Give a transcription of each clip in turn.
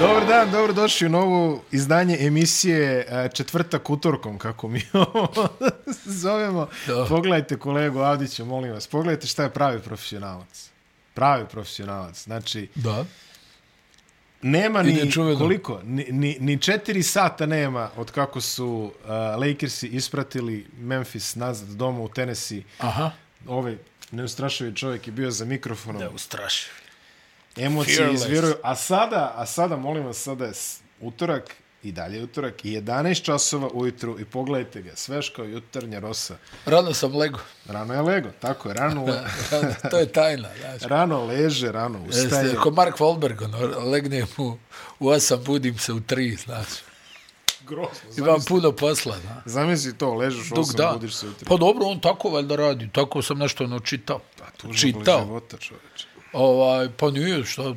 Dobar dan, dobro došli u novu izdanje emisije e, četvrtak utorkom, kako mi ovo zovemo. Da. Pogledajte kolegu Avdića, molim vas. Pogledajte šta je pravi profesionalac. Pravi profesionalac. Znači, Da. nema ni koliko, ni, ni, ni četiri sata nema od kako su uh, Lakersi ispratili Memphis nazad doma u Tennessee. Aha. Ovaj neustrašivi čovjek je bio za mikrofonom. ustrašiv. Emocije Fearless. izviruju. A sada, a sada, molim vas, sada je utorak i dalje je utorak i 11 časova ujutru i pogledajte ga, sveš kao jutarnja rosa. Rano sam lego. Rano je lego, tako je, rano, to je tajna. Znači. rano leže, rano ustaje. Jeste, ko Mark Wahlberg, ono, legnem u, u 8, budim se u 3, znači. Grozno, Imam zamisli, puno posla, znači. zamisli to, ležeš Dok osam, da. budiš se jutro. Pa dobro, on tako valjda radi. Tako sam nešto ono čitao. Pa tužno boli čitao. života, čoveče. Ovaj, pa nije, što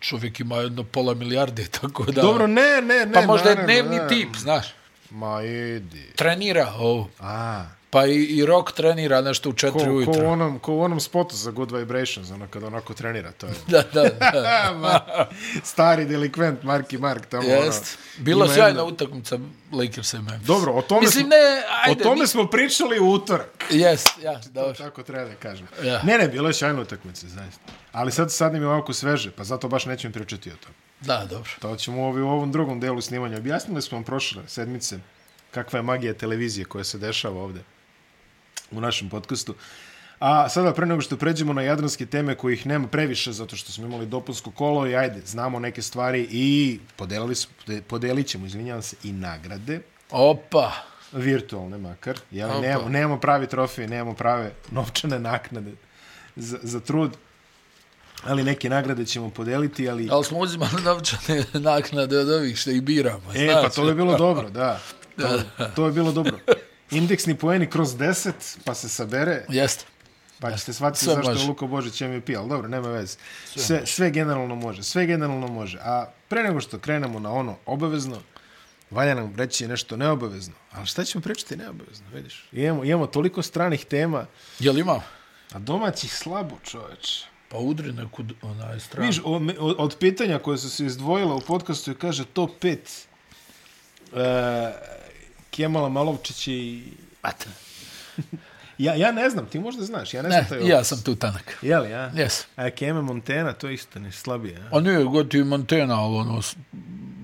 čovjek ima jedno pola milijarde, tako da... Dobro, ne, ne, ne. pa možda je naravno, dnevni ne. tip, znaš. Ma idi. Trenira ovo. A, Pa i, i rock trenira nešto u 4 ko, ko, ujutro. u onom, ko u onom spotu za Good Vibrations, ono kada onako trenira, to je. Da, da, da. Ma, stari delikvent Marki Mark tamo. Jest. ono, Bila sjajna jedna- utakmica Lakers i Memphis. Dobro, o tome, Mislim, smo, ne, ajde. o tome mi- smo pričali u utorak. Jest, ja, To dobro. tako treba da kažem. Ja. Ne, ne, bilo je sjajna utakmica, zaista. Ali sad, sad nam je ovako sveže, pa zato baš nećemo pričati o tom. Da, dobro. To ćemo u ovom drugom delu snimanja. Objasnili smo vam prošle sedmice kakva je magija televizije koja se dešava ovde u našem podcastu. A sada, pre nego što pređemo na jadranske teme kojih nema previše, zato što smo imali dopunsko kolo i ajde, znamo neke stvari i podelili, smo- podelit ćemo, izvinjavam se, i nagrade Opa. virtualne makar. Jel, Opa. nemamo, nemamo pravi trofej, nemamo prave novčane naknade za, za trud. Ali neke nagrade ćemo podeliti, ali... Ali smo uzimali novčane naknade od ovih što ih biramo. E, znaš. pa to bi bilo dobro, da. To, to bi bilo dobro. Indeksni poeni kroz 10, pa se sabere, Jeste. pa ćete shvatiti Sve zašto je može. Luka Božić MVP, ali dobro, nema veze. Sve, sve generalno može, sve generalno može. A pre nego što krenemo na ono obavezno, valja nam reći nešto neobavezno. Ali šta ćemo pričati neobavezno, vidiš? Imamo, imamo toliko stranih tema, Jel ima? a domaćih slabo, čoveč. Pa udri neku onaj stranu. Viš, od, od, pitanja koje su se izdvojila u podcastu je kaže top 5 uh, Kemala Malovčića i... Ate. Ja, ja ne znam, ti možda znaš, ja ne, znam Ne, taj i ja sam tu tanak. Jeli, ja? Jes. A Keme Montana, to je isto ne slabije. Ja? A nije, gotovo Montana, ali ono,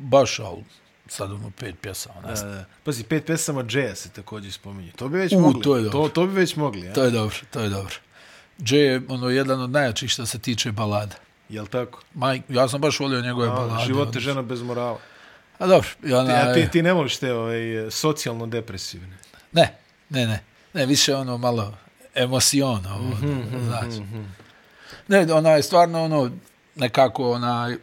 baš, ali sad ono pet pjesama, ne znam. Pazi, pet pesama Jaya se također spominje. To bi već U, mogli. to je to, dobro. to bi već mogli, ja? To je dobro, to je dobro. Jay je ono, jedan od najjačih što se tiče balada. Jel tako? Maj, ja sam baš volio njegove A, balade. život je ono. žena bez morala. A dobro, i Ti, ona, a ti, ti ne voliš te ovaj, socijalno depresivne. Ne, ne, ne. Ne, više ono malo emocion, ovo, Mhm, znači. Ne, ona je stvarno ono, nekako onaj,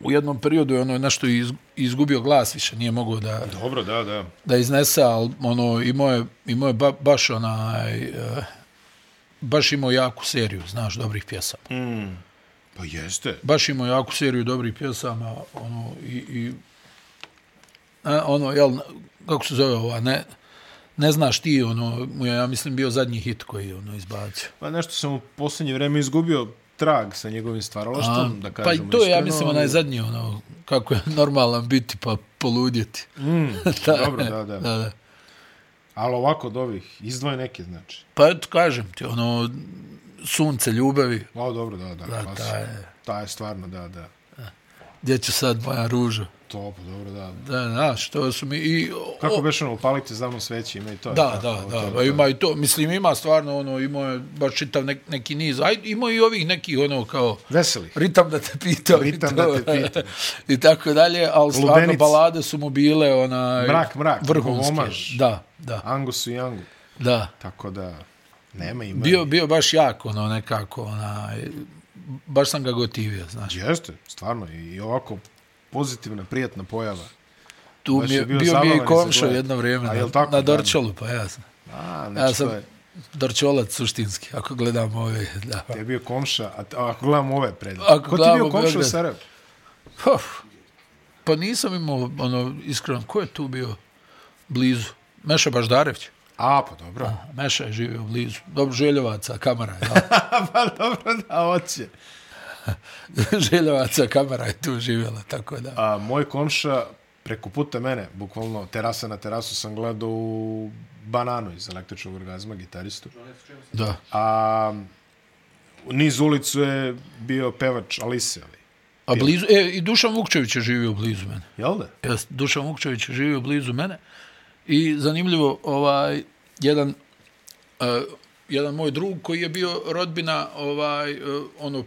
u jednom periodu je ono nešto iz, izgubio glas više, nije mogao da, Dobro, da, da. da iznese, ali ono, imao je, imao je ba, baš onaj, eh, baš imao jaku seriju, znaš, dobrih pjesama. Mm. Pa jeste. Baš imao jaku seriju dobrih pjesama, ono, i, i a, ono, jel, kako se zove ova, ne, ne znaš ti, ono, mu je, ja mislim, bio zadnji hit koji je, ono, izbacio. Pa nešto sam u posljednje vreme izgubio trag sa njegovim stvaralaštvom, da pa kažemo i to je, ja mislim, onaj zadnji, ono, kako je normalan biti, pa poludjeti. Mm, Da, dobro, da, da. da, da. Ali ovako od ovih, izdvoje neke, znači. Pa eto, kažem ti, ono, sunce ljubavi, O, dobro, da, da. da, ta je, Ta je stvarno, da, da. gdje će sad moja ruža. To, pa dobro, da. Da, znaš, to su mi i... o- Kako beš ono, upalite za mnom sveće, ima i to. Da, da, da, to, pa ima i to. Mislim, ima stvarno, ono, imao je baš čitav nek, neki niz. Aj, imao i ovih nekih, ono, kao, Veseli. ritam da te pitam. i Ritam to, da te pitam. I tako dalje, ali stvarno Lubenic. balade su mu bile, onaj, Mrak, mrak, vrhunske. omaž. Da, da, Angusu i Angu. da. Tako da, nema ima. Bio, bio baš jako, ono, nekako, onaj, baš sam ga gotivio, znaš. Jeste, stvarno. I ovako pozitivna, prijatna pojava. Tu baš mi je, je bio bio mi je i komšo jedno vrijeme A na, tako? na da. Dorčolu, pa ja sam. A, Ja znači sam to je, Dorčolac suštinski, ako gledam ove, da. ti je bio komša, a, a ako gledamo ove pred. Ako Ko ti je bio komša u Beograd. Uf, pa nisam imao, ono, iskreno, ko je tu bio blizu? Meša Baždarević. A, pa dobro. Meša je živio blizu. Dobro, Željovaca, kamara. Ja. pa dobro da hoće. Željevaca kamera je tu živjela, tako da. A moj komša preko puta mene, bukvalno terasa na terasu sam gledao u Bananu iz električnog orgazma, gitaristu. Da. A niz ulicu je bio pevač Alise, ali. A blizu, e, i Dušan Vukčević je živio blizu mene. Jel da? Jes, Dušan Vukčević je živio blizu mene. I zanimljivo, ovaj, jedan, uh, jedan moj drug koji je bio rodbina, ovaj, uh, ono,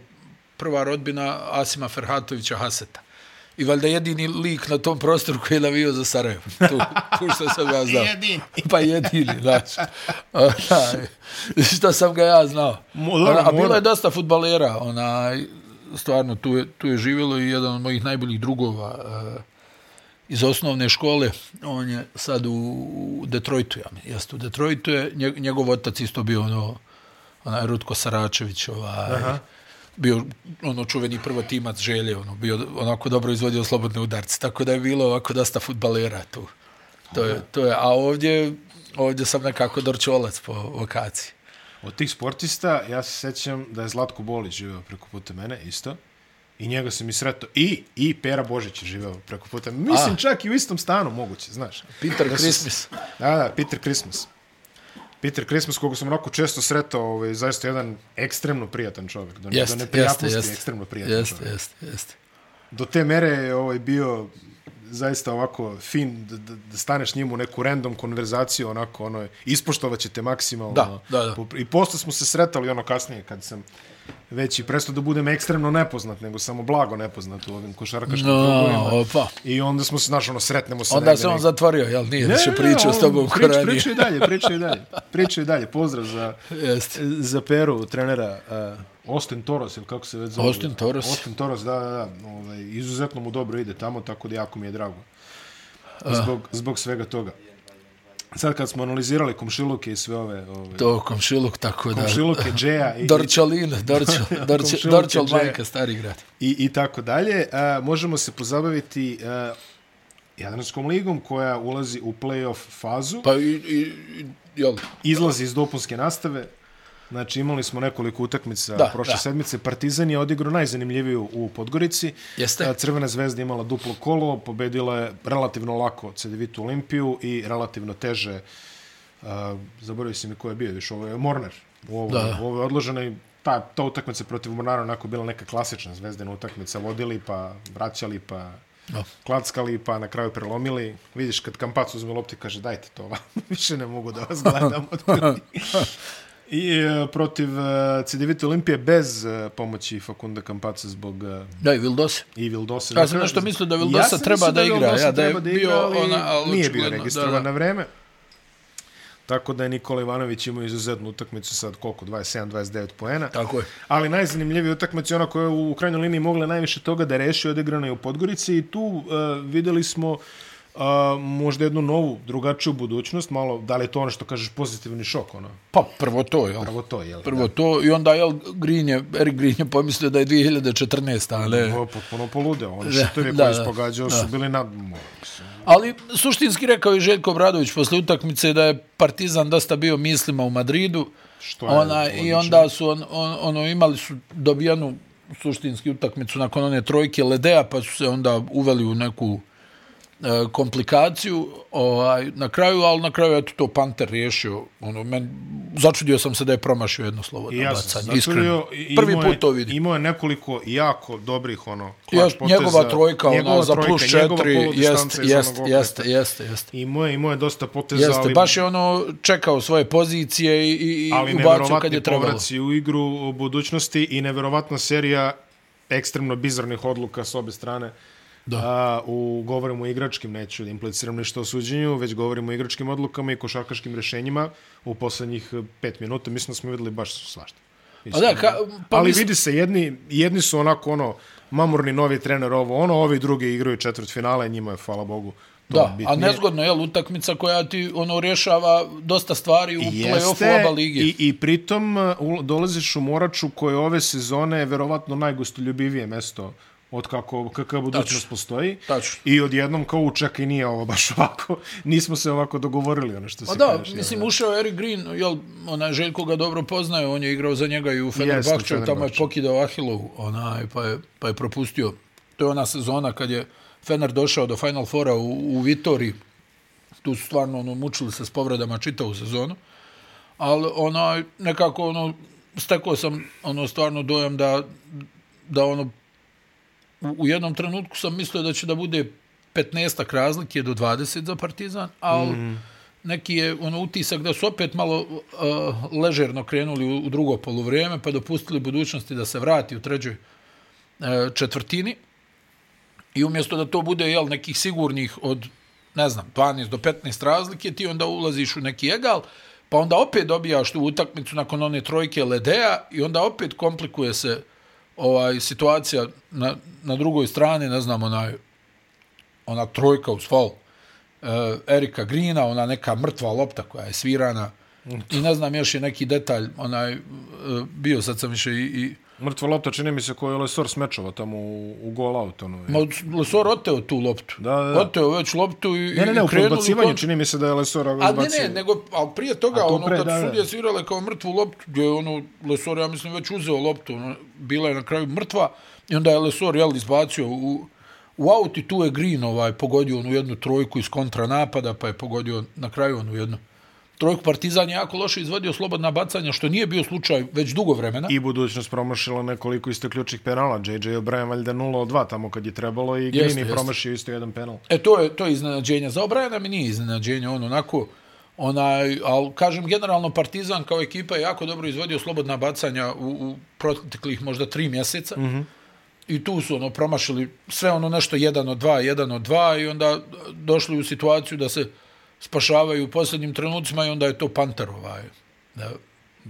prva rodbina Asima Ferhatovića Haseta. I valjda jedini lik na tom prostoru koji je navio za Sarajevo. Tu, tu što sam ga znao. Jedini. Pa jedini, znači. Onaj, što sam ga ja znao. Mo- dobro, a bilo mora. je dosta futbalera, onaj, stvarno, tu je, tu je živjelo i jedan od mojih najboljih drugova uh, iz osnovne škole. On je sad u, Detroitu, ja mi, jeste u Detroitu je, nje- njegov otac isto bio ono, onaj Rutko Saračević, ovaj, Aha. bio ono čuveni prvotimac želje, ono, bio onako dobro izvodio slobodne udarce, tako da je bilo ovako dosta futbalera tu. To je, to je, a ovdje, ovdje sam nekako dorčolac po vokaciji. Od tih sportista, ja se sećam da je Zlatko Bolić živeo preko puta mene, isto. I njega sam i sretao. I, i Pera Božić je živeo preko puta. Mislim, A. čak i u istom stanu, moguće, znaš. Peter Da su- Christmas. Da, da, Peter Christmas. Peter Christmas, koga sam onako često sretao, ovaj, zaista jedan ekstremno prijatan čovjek. Do, Jeste, do neprijatnosti jeste. ekstremno prijatan Jeste, čovjek. jeste, jeste. Do te mere je ovaj, bio zaista ovako fin da, da, da staneš njemu u neku random konverzaciju, onako, ono, ispoštovat će te maksimalno. Da, da, da. I posle smo se sretali ono kasnije, kad sam već i prestao da budem ekstremno nepoznat, nego samo blago nepoznat u ovim košarkaškim No, krugovima. opa. I onda smo se, znaš, ono, sretnemo se Onda se on zatvorio, jel nije, više pričao s tobom prič, korani. Priča i dalje, priča i dalje. Priča i dalje. Pozdrav za, Jeste. za Peru, trenera uh, Austin Toros, ili kako se već zove? Austin Toros. Austin Toros, da, da, da. Ovaj, izuzetno mu dobro ide tamo, tako da jako mi je drago. Zbog, zbog svega toga. Sad kad smo analizirali komšiluke i sve ove... ove To komšiluk, tako da. komšiluke, Džeja i, Dorčalin, Dorčal, Dorčal, Dorčal majka, stari grad. i, i tako dalje, a, možemo se pozabaviti a, Jadranskom ligom koja ulazi u play-off fazu. Pa i, i, i jel, izlazi iz dopunske nastave. Znači imali smo nekoliko utakmica Da, prošle da. sedmice. Partizan je odigrao najzanimljiviju u Podgorici. Jeste. Crvena zvezda imala duplo kolo, pobedila je relativno lako Cedevitu Olimpiju i relativno teže zaboravio si mi ko je bio, više ovo je Mornar. U ovo, Da. u ovo je odloženo i ta, ta utakmica protiv Mornara onako bila neka klasična zvezdena utakmica. Vodili pa vraćali pa Da. klackali pa na kraju prelomili. Vidiš kad Kampac uzme lopti kaže dajte to, više ne mogu da vas gledam. otkud ti?" I e, protiv e, Cedevite Olimpije bez e, pomoći Fakunda Kampaca zbog e, da, i Vildos. i Vildosa. Ja sam nešto mislio da Vildosa treba da igra, ja, da je bio ali ona, ali nije bio registrovan da, da. na vreme. Tako da je Nikola Ivanović imao izuzetnu utakmicu sad koliko, 27-29 poena. Tako je. Ali najzanimljivija utakmica je ona koja je u krajnjoj liniji mogla najviše toga da reši odigrana je u Podgorici i tu uh, videli smo uh, možda jednu novu, drugačiju budućnost, malo, da li je to ono što kažeš pozitivni šok, ono, Pa prvo to, jel? prvo to, jel? Prvo to, i onda, jel, Green je, Erik Green je pomislio da je 2014. ali... Ovo je potpuno poludeo. Oni Da, šutovi da, koji da, ispogađao su bili nad... Ali suštinski rekao je Željko Bradović posle utakmice da je Partizan dosta bio mislima u Madridu. Što je Ona, I onda su on, on, ono, imali su dobijanu suštinski utakmicu nakon one trojke Ledea, pa su se onda uveli u neku komplikaciju ovaj, na kraju, ali na kraju eto to Panter riješio. Ono, men, začudio sam se da je promašio jedno slovo ja bacanje, iskreno. Prvi je- put to vidim. Imao je nekoliko jako dobrih, ono, Ja, poteza. njegova trojka, njegova ona za trojka, plus njegova četiri, jeste, jeste, jeste, jeste, jeste. Imao je, imao je dosta poteza, Jeste, ali, baš je ono čekao svoje pozicije i, i, ali ubacio kad je trebalo. povraci u igru u budućnosti i neverovatna serija ekstremno bizarnih odluka s obe strane. Da. A, u, govorimo o igračkim, neću da impliciram ništa o suđenju, već govorimo o igračkim odlukama i košarkaškim rešenjima u poslednjih eh, pet minuta. Mislim da smo videli baš svašta. A da, ka, pa ali mislim- vidi se, jedni, jedni su onako ono, mamurni novi trener ovo, ono, ovi drugi igraju četvrt finale, njima je, hvala Bogu, to Da, bitnije. a nezgodno je utakmica koja ti ono rješava dosta stvari u play-offu oba lige. i, i pritom ul- dolaziš u Moraču koje ove sezone je verovatno najgostoljubivije mesto od kako, kakva budućnost postoji. Tačno. I odjednom kao učak i nije ovo baš ovako. Nismo se ovako dogovorili, ono što Pa se da, kažeš, mislim, ušao Eric Green, jel, onaj Željko ga dobro poznaje, on je igrao za njega i u Fenerbahčevu, tamo je Fenerbahče. pokidao Ahilovu, onaj, pa je, pa je propustio. To je ona sezona kad je Fener došao do Final Fora u, u Vitori, tu su stvarno ono, mučili se s povredama čitavu sezonu, ali onaj, nekako ono, stekao sam ono stvarno dojam da, da ono, u, u jednom trenutku sam mislio da će da bude 15 razlike do 20 za Partizan, ali mm. neki je ono utisak da su opet malo uh, ležerno krenuli u, u drugo poluvrijeme, pa dopustili budućnosti da se vrati u trećoj uh, četvrtini. I umjesto da to bude jel, nekih sigurnih od, ne znam, 12 do 15 razlike, ti onda ulaziš u neki egal, pa onda opet dobijaš tu utakmicu nakon one trojke Ledea i onda opet komplikuje se ovaj situacija na, na drugoj strani, ne znam, onaj, ona trojka uz fal uh, e, Erika Grina, ona neka mrtva lopta koja je svirana. I ne znam, još je neki detalj, onaj, uh, bio sad sam više i, i Mrtva lopta čini mi se koju je Lesor smečava tamo u, u gol out. Ono, Ma, Lesor oteo tu loptu. Da, da, da. Oteo već loptu i, ne, ne, ne, i u krenuli podbacivanju kont- čini mi se da je Lesor A ne, izbacio. ne, nego, ali prije toga, A to ono, pre, kad da, su da. sudije svirale kao mrtvu loptu, gdje je ono, Lesor, ja mislim, već uzeo loptu, ono, bila je na kraju mrtva, i onda je Lesor, jel, izbacio u, u aut i tu je Green, ovaj, pogodio onu jednu trojku iz kontranapada, pa je pogodio na kraju onu jednu trojku. Partizan je jako loše izvodio slobodna bacanja, što nije bio slučaj već dugo vremena. I budućnost promašila nekoliko isto ključnih penala. JJ O'Brien valjda 0 od 2 tamo kad je trebalo i Green Jeste, je promašio isto jedan penal. E, to je, to je iznenađenje. Za Obrajana mi nije iznenađenje, on onako, onaj, ali kažem, generalno Partizan kao ekipa je jako dobro izvodio slobodna bacanja u, u proteklih možda tri mjeseca. Mm -hmm. I tu su ono promašili sve ono nešto jedan od dva, jedan od dva i onda došli u situaciju da se spašavaju u posljednjim trenucima i onda je to Panter ovaj, da,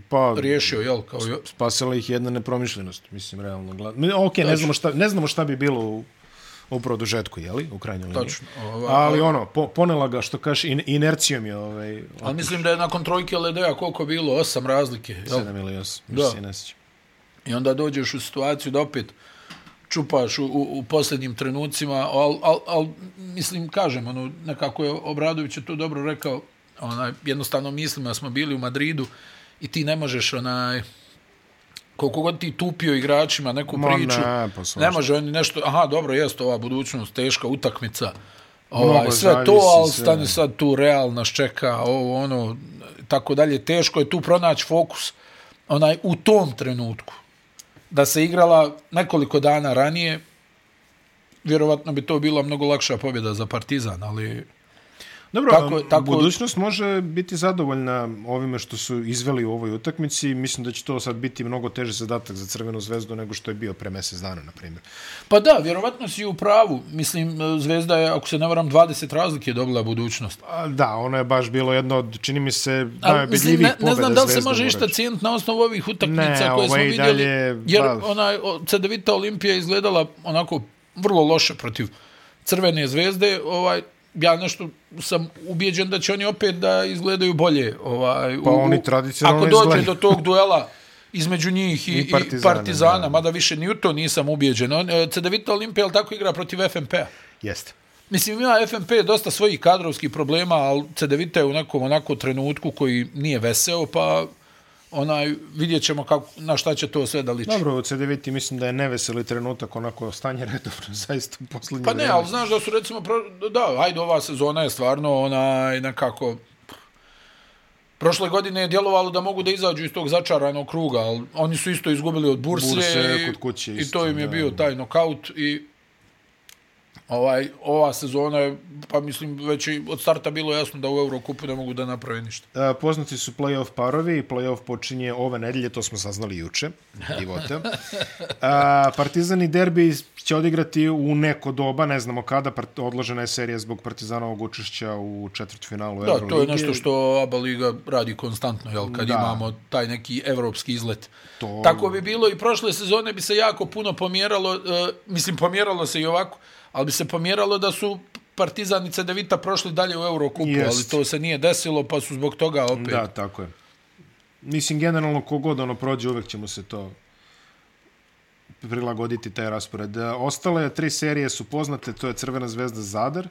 Pa, riješio, jel, kao jo- spasila ih jedna nepromišljenost, mislim, realno. Mi, Ok, ne znamo, šta, ne znamo šta bi bilo u, u produžetku, jeli, u krajnjoj liniji. Točno, ova- Ali ono, po, ponela ga, što kaže, in, inercijom je ovaj, Ali mislim da je nakon trojke Ledea koliko bilo, osam razlike, jel? 7 ili 8, Da. da. se ne sjećam. I onda dođeš u situaciju da opet čupaš u, u, u posljednjim trenucima, ali al, al, mislim, kažem, ono, nekako je Obradović je to dobro rekao, onaj, jednostavno mislim da smo bili u Madridu i ti ne možeš, onaj, koliko god ti tupio igračima neku Ma priču, ne, pa ne može oni nešto, aha, dobro, jest ova budućnost, teška utakmica, Mnogo ovaj, sve to, ali sve. stani sad tu, real nas čeka, ovo, ono, tako dalje, teško je tu pronaći fokus, onaj, u tom trenutku da se igrala nekoliko dana ranije, vjerovatno bi to bila mnogo lakša pobjeda za Partizan, ali Dobro, Tako- tako, tako- budućnost može biti zadovoljna ovime što su izveli u ovoj utakmici. Mislim da će to sad biti mnogo teže zadatak za Crvenu zvezdu nego što je bio pre mesec dana, na primjer. pa da, vjerovatno si u pravu. Mislim, Zvezda je, ako se ne varam, 20 razlike dobila budućnost. A, da, ono je baš bilo jedno od, čini mi se, Ali, mislim, najobidljivijih ne, ne pobjeda znam da li se može išta reći. cijeniti na osnovu ovih utakmica Ne, koje smo i vidjeli. dalje, jer pa- onaj, o, CDVita Olimpija izgledala onako vrlo loše protiv Crvene zvezde. Ovaj, ja nešto sam ubijeđen da će oni opet da izgledaju bolje. Ovaj, Pa u- oni tradicionalno Ako dođe izgledaju. do tog duela između njih i, I i Partizana, Partizana, partizana da. mada više ni u to nisam ubijeđen. On, e, CDVita Olimpija, ali tako igra protiv FNP-a? Jeste. Mislim, ima FNP dosta svojih kadrovskih problema, ali CDVita je u nekom onako trenutku koji nije veseo, pa onaj, vidjet ćemo kako, na šta će to sve da liči. Dobro, u CDVT mislim da je neveseli trenutak, onako stanje redovno, zaista u poslednje Pa ne, vreme. ali znaš da su recimo, da, ajde, ova sezona je stvarno onaj, nekako, Prošle godine je djelovalo da mogu da izađu iz tog začaranog kruga, ali oni su isto izgubili od Burse, Burse, i, kod kuće i isto, to im je da. bio taj nokaut i ovaj, ova sezona je, pa mislim, već i od starta bilo jasno da u Eurokupu ne mogu da naprave ništa. A, poznati su play-off parovi play-off počinje ove nedelje, to smo saznali juče, divote. A, Partizan i derbi će odigrati u neko doba, ne znamo kada, odložena je serija zbog Partizanovog učešća u četvrtfinalu Da, Euroligi. to je nešto što ABA Liga radi konstantno, jel, kad Da. da. imamo taj neki evropski izlet. To-. Tako bi bilo i prošle sezone bi se jako puno pomjeralo, uh, mislim pomjeralo se i ovako, ali bi se pomjeralo da su Partizan i Cedevita prošli dalje u Eurokupu, Jest. ali to se nije desilo, pa su zbog toga opet. Da, tako je. Mislim, generalno, kogod ono prođe, uvek će mu se to prilagoditi taj raspored. E, Ostale tri serije su poznate, to je Crvena zvezda Zadar,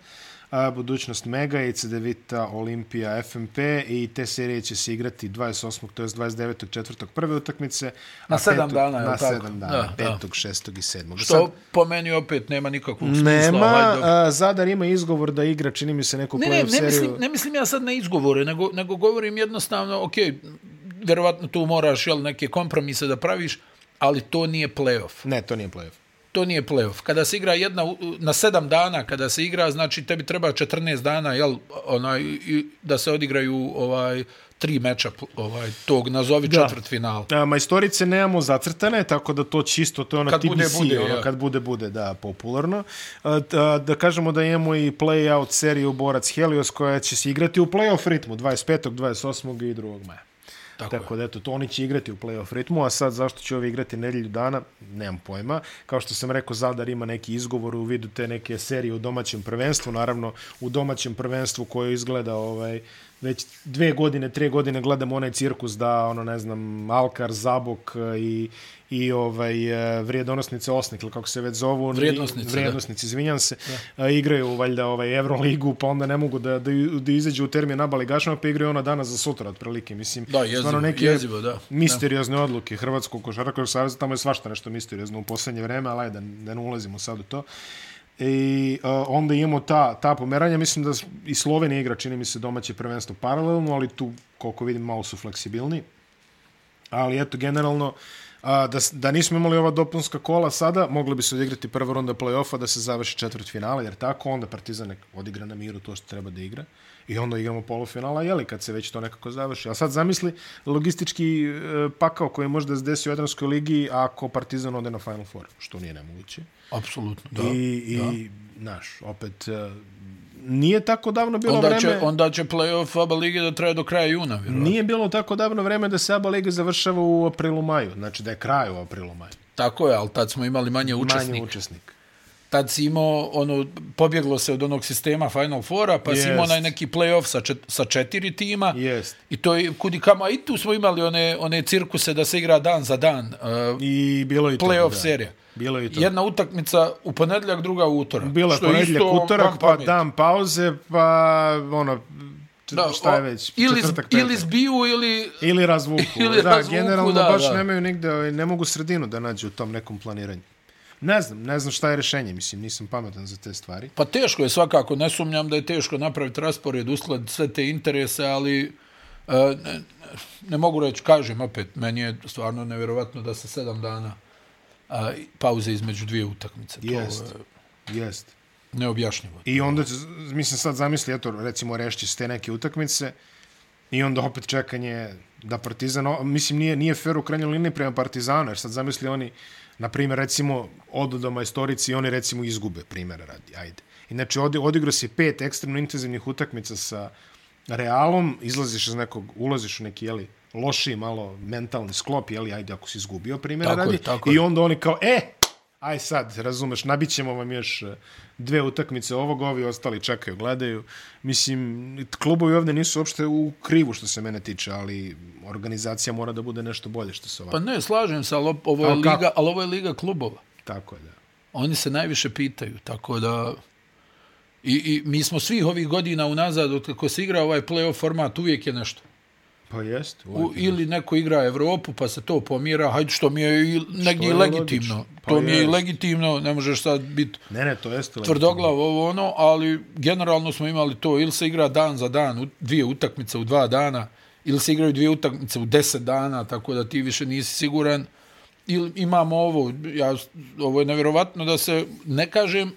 a, budućnost Mega i Cedevita Olimpija FMP i te serije će se igrati 28. to je 29. četvrtog prve utakmice. Na a sedam petog- dana, Na tako? sedam dana, Da, da. 5. 6. i 7. Što po meni opet nema nikakvog smisla. Nema, ovaj, a, Zadar ima izgovor da igra, čini mi se, neku Ne, ne, play-off ne seriju. mislim, ne mislim ja sad na izgovore, nego, nego govorim jednostavno, ok, verovatno tu moraš jel, neke kompromise da praviš, ali to nije playoff. Ne, to nije play-off. To nije playoff. Kada se igra jedna, na sedam dana, kada se igra, znači tebi treba 14 dana, jel, onaj, da se odigraju ovaj tri meča ovaj tog nazovi Da. četvrt final. A, majstorice nemamo zacrtane, tako da to čisto, to je ono Kad bude, TBC, bude, ono, ja. kad bude, bude, da, popularno. Da, da kažemo da imamo i play-out seriju Borac Helios koja će se igrati u play-off ritmu 25. 28. i 2. maja. Tako, Tako da eto, to oni će igrati u play-off ritmu, a sad zašto će ovi igrati nedelju dana, nemam pojma. Kao što sam rekao, Zadar ima neki izgovor u vidu te neke serije u domaćem prvenstvu, naravno u domaćem prvenstvu koje izgleda ovaj, već dve godine, tre godine gledamo onaj cirkus da, ono, ne znam, Alkar, Zabok e, i, i ovaj, e, vrijedonosnice Osnik, ili kako se već zovu. Vrijednosnice, da. vrijednosnice izvinjam se, da. igraju valjda ovaj Euroligu, pa onda ne mogu da, da, da izađu u termin naba ligašama, pa igraju ona dana za sutra, otprilike. Mislim, Da, jezivo, stvarno neke jezivo, da. misteriozne odluke Hrvatskog košarkaškog saveza, tamo je svašta nešto misteriozno u poslednje vreme, ali ajde, da ne ulazimo sad u to. I uh, onda imamo ta, ta pomeranja, mislim da i Slovenija igra, čini mi se, domaće prvenstvo paralelno, ali tu, koliko vidim, malo su fleksibilni. Ali eto, generalno, a, da, da nismo imali ova dopunska kola sada, mogli bi se odigrati prva runda play-offa da se završi četvrt finala, jer tako onda Partizan nek odigra na miru to što treba da igra. I onda igramo polufinala, jeli, kad se već to nekako završi. A sad zamisli logistički e, pakao koji može da se desi u Jadranskoj ligi ako Partizan ode na Final Four, što nije nemoguće. Apsolutno, da. I, i naš, opet, e, nije tako davno bilo Onda vreme... će, onda će playoff ABA lige da traje do kraja juna, vjerovatno. Nije bilo tako davno vreme da se ABA Liga završava u aprilu maju, znači da je kraj u aprilu maju. Tako je, ali tad smo imali manje učesnika. Manje učesnik. tad si imao, ono, pobjeglo se od onog sistema Final Fora, pa si Jest. imao onaj neki play-off sa, čet, sa četiri tima. Jest. I to je kudi kamo, a i tu smo imali one, one cirkuse da se igra dan za dan. Uh, I bilo je i to. play-off da. Bilo je to. Jedna utakmica u ponedjeljak, druga u utorak. Bila je isto utorak, pa pameti. dan pauze, pa ono, Da, šta je već, ili, četvrtak, ili petak. zbiju, ili... Ili razvuku. Ili da, razvuku, generalno da, baš da. nemaju nigde, ovaj, ne mogu sredinu da nađu u tom nekom planiranju. Ne znam, ne znam šta je rešenje, mislim, nisam pametan za te stvari. Pa teško je svakako, ne sumnjam da je teško napraviti raspored, uskladiti sve te interese, ali uh, ne, ne mogu reći, kažem opet, meni je stvarno nevjerovatno da se sedam dana a, pauze između dvije utakmice. Jest. To Jest. neobjašnjivo. I onda, mislim, sad zamisli, eto, recimo, rešće se te neke utakmice i onda opet čekanje da Partizan, o- mislim, nije, nije fair u krajnjoj liniji prema Partizanu, jer sad zamisli oni, na primjer, recimo, odu do majstorici i oni, recimo, izgube, primjera radi, ajde. Inače, odi, odigrao si pet ekstremno intenzivnih utakmica sa Realom, izlaziš iz nekog, ulaziš u neki, jeli, lošiji malo mentalni sklop, jeli, ajde, ako si izgubio, primjera Tako je, radi, tako i je. onda oni kao, e, aj sad, razumeš, nabit ćemo vam još e, dve utakmice ovog, ovi ostali čekaju, gledaju. Mislim, klubovi ovde nisu uopšte u krivu što se mene tiče, ali organizacija mora da bude nešto bolje što se ovako. Pa ne, slažem se, ali ovo je, Ali kako? liga, ali ovo je liga klubova. Tako je, da. Oni se najviše pitaju, tako da... I, I mi smo svih ovih godina unazad, od kako se igra ovaj play-off format, uvijek je nešto. Pa jest. U, ili neko igra Evropu, pa se to pomira, hajde što mi je i negdje je legitimno. logično. Pa to mi je i jest. legitimno, ne možeš sad biti Ne, ne, to jeste. tvrdoglav ovo ono, ali generalno smo imali to, ili se igra dan za dan, dvije utakmice u dva dana, ili se igraju dvije utakmice u deset dana, tako da ti više nisi siguran. Ili imamo ovo, ja, ovo je nevjerovatno da se, ne kažem,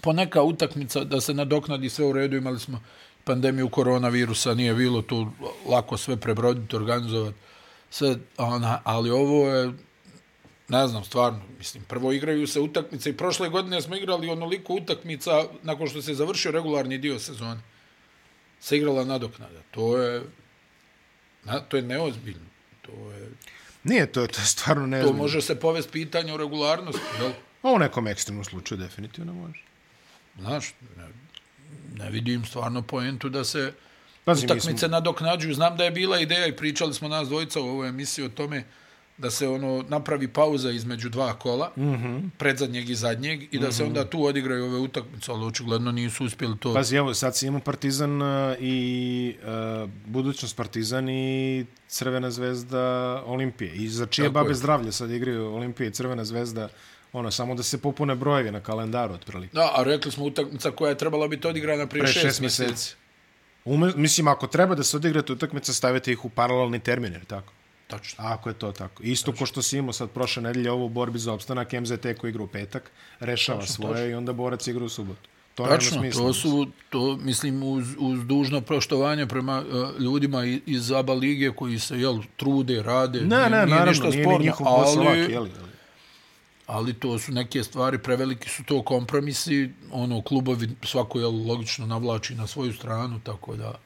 po neka utakmica da se nadoknadi sve u redu, imali smo pandemiju koronavirusa, nije bilo tu lako sve prebroditi, organizovati, sve, ona, ali ovo je, ne znam, stvarno, mislim, prvo igraju se utakmice i prošle godine smo igrali onoliko utakmica nakon što se završio regularni dio sezone. Se igrala nadoknada. To je, na, to je neozbiljno. To je, Nije, to, to je stvarno to nezbiljno. može se povesti pitanje o regularnosti, jel? U nekom ekstremnom slučaju definitivno može. Znaš, ne, ne vidim stvarno poentu da se Pazi, mi utakmice smo, nadoknađuju. Znam da je bila ideja i pričali smo nas dvojica u ovoj emisiji o tome da se ono napravi pauza između dva kola, mm -hmm. predzadnjeg i zadnjeg, i da mm -hmm. se onda tu odigraju ove utakmice, ali očigledno nisu uspjeli to. Pazi, evo, sad si imao Partizan uh, i uh, budućnost Partizan i Crvena zvezda Olimpije. I za čije Tako babe je. zdravlje sad igraju Olimpije i Crvena zvezda ono, samo da se popune brojevi na kalendaru, otprilike. Da, a rekli smo utakmica koja je trebala biti odigrana prije Pre šest, šest mjeseci. Ume, mislim, ako treba da se odigrate utakmice, stavite ih u paralelni termin, jer tako? Tačno. Ako je to tako. Isto ko što si imao sad prošle nedelje ovo u borbi za opstanak, MZT koji igra u petak, rešava tačno, svoje tačno. i onda borac igra u subotu. To Tačno, smisla, to su, to, mislim, uz, uz dužno proštovanje prema uh, ljudima iz ABA lige koji se, jel, trude, rade. Ne, nije, ne, nije naravno, ništa nije sporno, njihov ali, ovak, jel, jel. Ali to su neke stvari, preveliki su to kompromisi, ono, klubovi svako, jel, logično navlači na svoju stranu, tako da...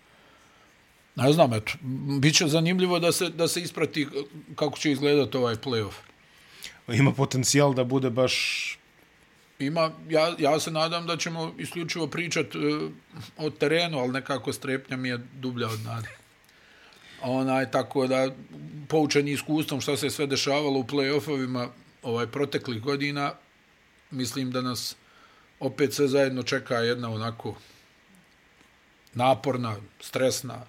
Ne znam, eto, bit će zanimljivo da se, da se isprati kako će izgledati ovaj playoff. Ima potencijal da bude baš... Ima, ja, ja se nadam da ćemo isključivo pričat uh, o terenu, ali nekako strepnja mi je dublja od nade. Onaj, tako da, poučeni iskustvom što se sve dešavalo u playoffovima ovaj proteklih godina, mislim da nas opet sve zajedno čeka jedna onako naporna, stresna,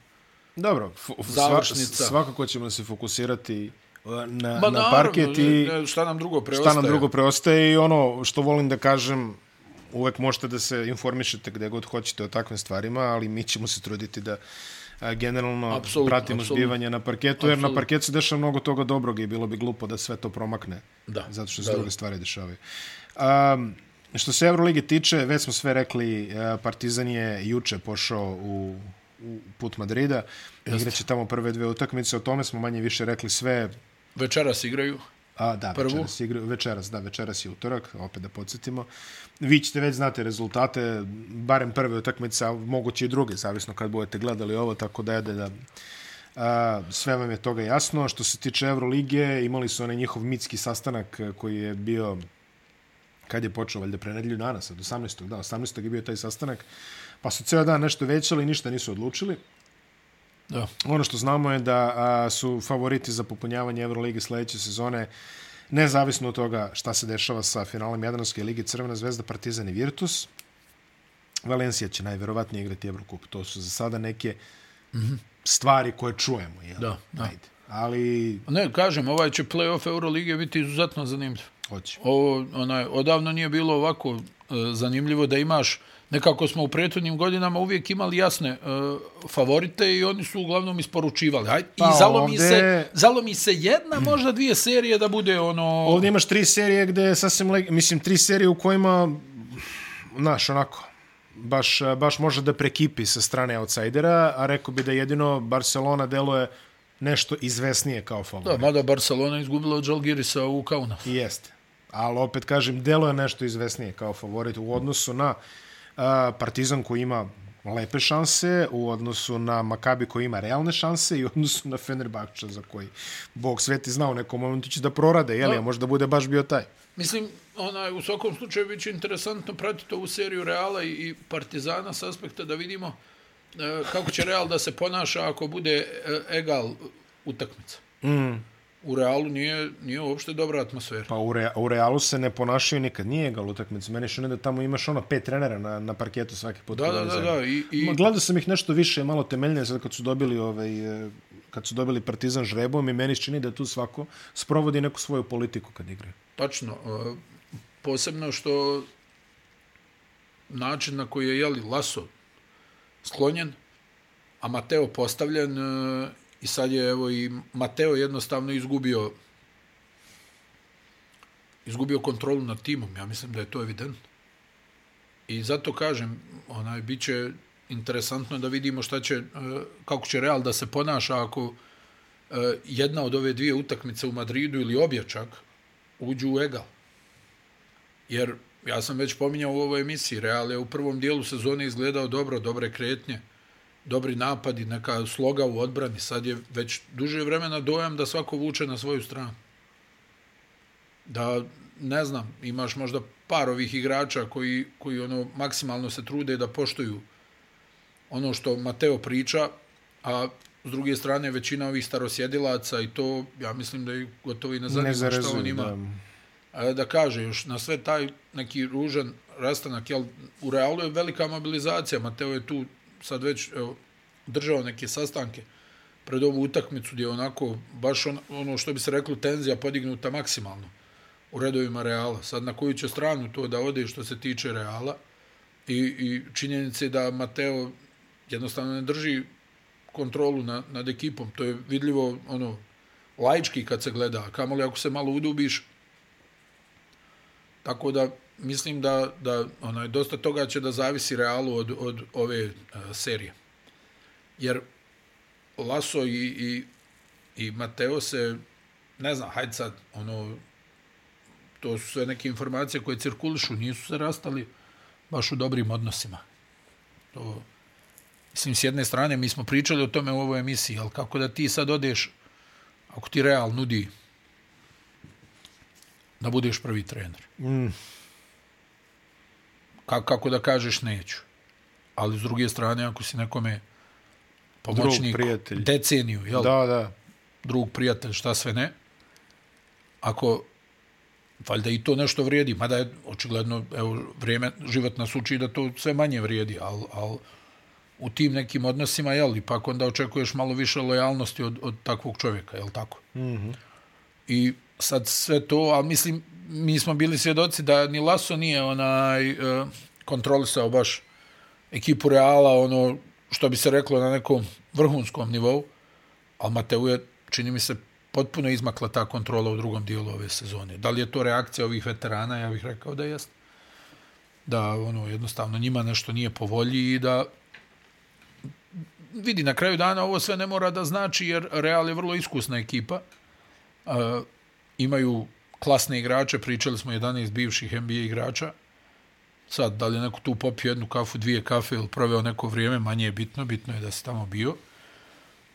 Dobro, završnica. Svakako ćemo se fokusirati uh, na, ba, na parket i šta nam drugo preostaje. Šta nam drugo preostaje i ono što volim da kažem, uvek možete da se informišete gde god hoćete o takvim stvarima, ali mi ćemo se truditi da generalno absolut, pratimo absolut. zbivanje na parketu, absolut. jer na parketu se dešava mnogo toga dobrog i bilo bi glupo da sve to promakne, da. zato što se da, druge stvari dešavaju. Um, što se Euroligi tiče, već smo sve rekli, Partizan je juče pošao u u put Madrida. Igraće tamo prve dve utakmice. O tome smo manje više rekli sve. Večeras igraju. A, da, Prvu. večeras igraju. Večeras, da, večeras je utorak, opet da podsjetimo. Vi ćete već znate rezultate, barem prve utakmice, a moguće i druge, zavisno kad budete gledali ovo, tako da je da a, sve vam je toga jasno. Što se tiče Euroligije, imali su onaj njihov mitski sastanak koji je bio kad je počeo, valjda pre nedelju dana, sad 18. da, 18. je bio taj sastanak. Pa su ceo dan nešto većali i ništa nisu odlučili. Da. Ono što znamo je da a, su favoriti za popunjavanje Euroligi sledeće sezone nezavisno od toga šta se dešava sa finalom Jadranske ligi Crvena zvezda, Partizan i Virtus. Valencija će najverovatnije igrati Evrokup. To su za sada neke mm -hmm. stvari koje čujemo. Jel? Da, da. Ajde. Ali... Ne, kažem, ovaj će play-off Euroligije biti izuzetno zanimljiv. Hoće. Ovo, onaj, odavno nije bilo ovako uh, zanimljivo da imaš nekako smo u prethodnim godinama uvijek imali jasne uh, favorite i oni su uglavnom isporučivali. Aj, pa, I zalomi, ovde... se, zalomi se jedna, možda dvije serije da bude ono... Ovdje imaš tri serije gde je sasvim... Le... Mislim, tri serije u kojima, znaš, onako, baš, baš može da prekipi sa strane outsidera, a rekao bi da jedino Barcelona deluje nešto izvesnije kao favorit. Da, mada Barcelona izgubila od Žalgirisa u Kauna. Jeste. Ali opet kažem, deluje nešto izvesnije kao favorit u odnosu na Partizan koji ima lepe šanse u odnosu na Makabi koji ima realne šanse i u odnosu na Fenerbahča za koji Bog sveti znao u nekom momentu će da prorade, je li, a možda bude baš bio taj. Mislim, ona, u svakom slučaju biće interesantno pratiti ovu seriju Reala i Partizana s aspekta da vidimo e, kako će Real da se ponaša ako bude e, egal utakmica. Mm u Realu nije, nije uopšte dobra atmosfera. Pa u, Re, u Realu se ne ponašaju nikad. Nije ga utakmica. Meni što ne da tamo imaš ono pet trenera na, na parketu svaki put. Da, da, da, da. I, i... Gledao sam ih nešto više, malo temeljnije sad kad su dobili ovaj, e, kad su dobili Partizan žrebom i meni čini da tu svako sprovodi neku svoju politiku kad igra. Tačno. E, posebno što način na koji je jeli Laso sklonjen, a Mateo postavljen e, I sad je evo i Mateo jednostavno izgubio izgubio kontrolu nad timom. Ja mislim da je to evidentno. I zato kažem, onaj biće interesantno da vidimo šta će, e, kako će Real da se ponaša ako e, jedna od ove dvije utakmice u Madridu ili objačak uđu u egal. Jer ja sam već pominjao u ovoj emisiji, Real je u prvom dijelu sezone izgledao dobro, dobre kretnje, dobri napadi, neka sloga u odbrani. Sad je već duže vremena dojam da svako vuče na svoju stranu. Da, ne znam, imaš možda par ovih igrača koji, koji ono maksimalno se trude da poštuju ono što Mateo priča, a s druge strane, većina ovih starosjedilaca i to, ja mislim da je gotovo i ne zanima Ne šta on ima. da. A da kaže još na sve taj neki ružan rastanak, jel, u realu je velika mobilizacija, Mateo je tu sad već evo, držao neke sastanke pred ovu utakmicu gdje je onako baš on, ono što bi se reklo tenzija podignuta maksimalno u redovima Reala. Sad na koju će stranu to da ode što se tiče Reala i, i činjenice da Mateo jednostavno ne drži kontrolu na, nad ekipom. To je vidljivo ono laički kad se gleda, a kamoli ako se malo udubiš, Tako da mislim da, da onaj, dosta toga će da zavisi realu od, od ove a, serije. Jer Laso i, i, i Mateo se, ne znam, hajde sad, ono, to su sve neke informacije koje cirkulišu, nisu se rastali baš u dobrim odnosima. To, mislim, s jedne strane, mi smo pričali o tome u ovoj emisiji, ali kako da ti sad odeš, ako ti Real nudi da budeš prvi trener. Mm, Kako, kako da kažeš neću. Ali s druge strane, ako si nekome pomoćnik, prijatelj. deceniju, jel? da, da. drug, prijatelj, šta sve ne, ako valjda i to nešto vrijedi, mada je očigledno, evo, vrijeme, život nas uči da to sve manje vrijedi, ali al, u tim nekim odnosima, jel, ipak onda očekuješ malo više lojalnosti od, od takvog čovjeka, jel tako? Mm -hmm. I sad sve to, ali mislim, mi smo bili svjedoci da ni Laso nije onaj uh, kontrolisao baš ekipu Reala, ono što bi se reklo na nekom vrhunskom nivou, ali Mateu je, čini mi se, potpuno izmakla ta kontrola u drugom dijelu ove sezone. Da li je to reakcija ovih veterana? Ja bih rekao da jest. Da ono jednostavno njima nešto nije po volji i da vidi na kraju dana ovo sve ne mora da znači jer Real je vrlo iskusna ekipa. E, imaju klasne igrače, pričali smo 11 bivših NBA igrača. Sad, da li je neko tu popio jednu kafu, dvije kafe ili proveo neko vrijeme, manje je bitno, bitno je da se tamo bio.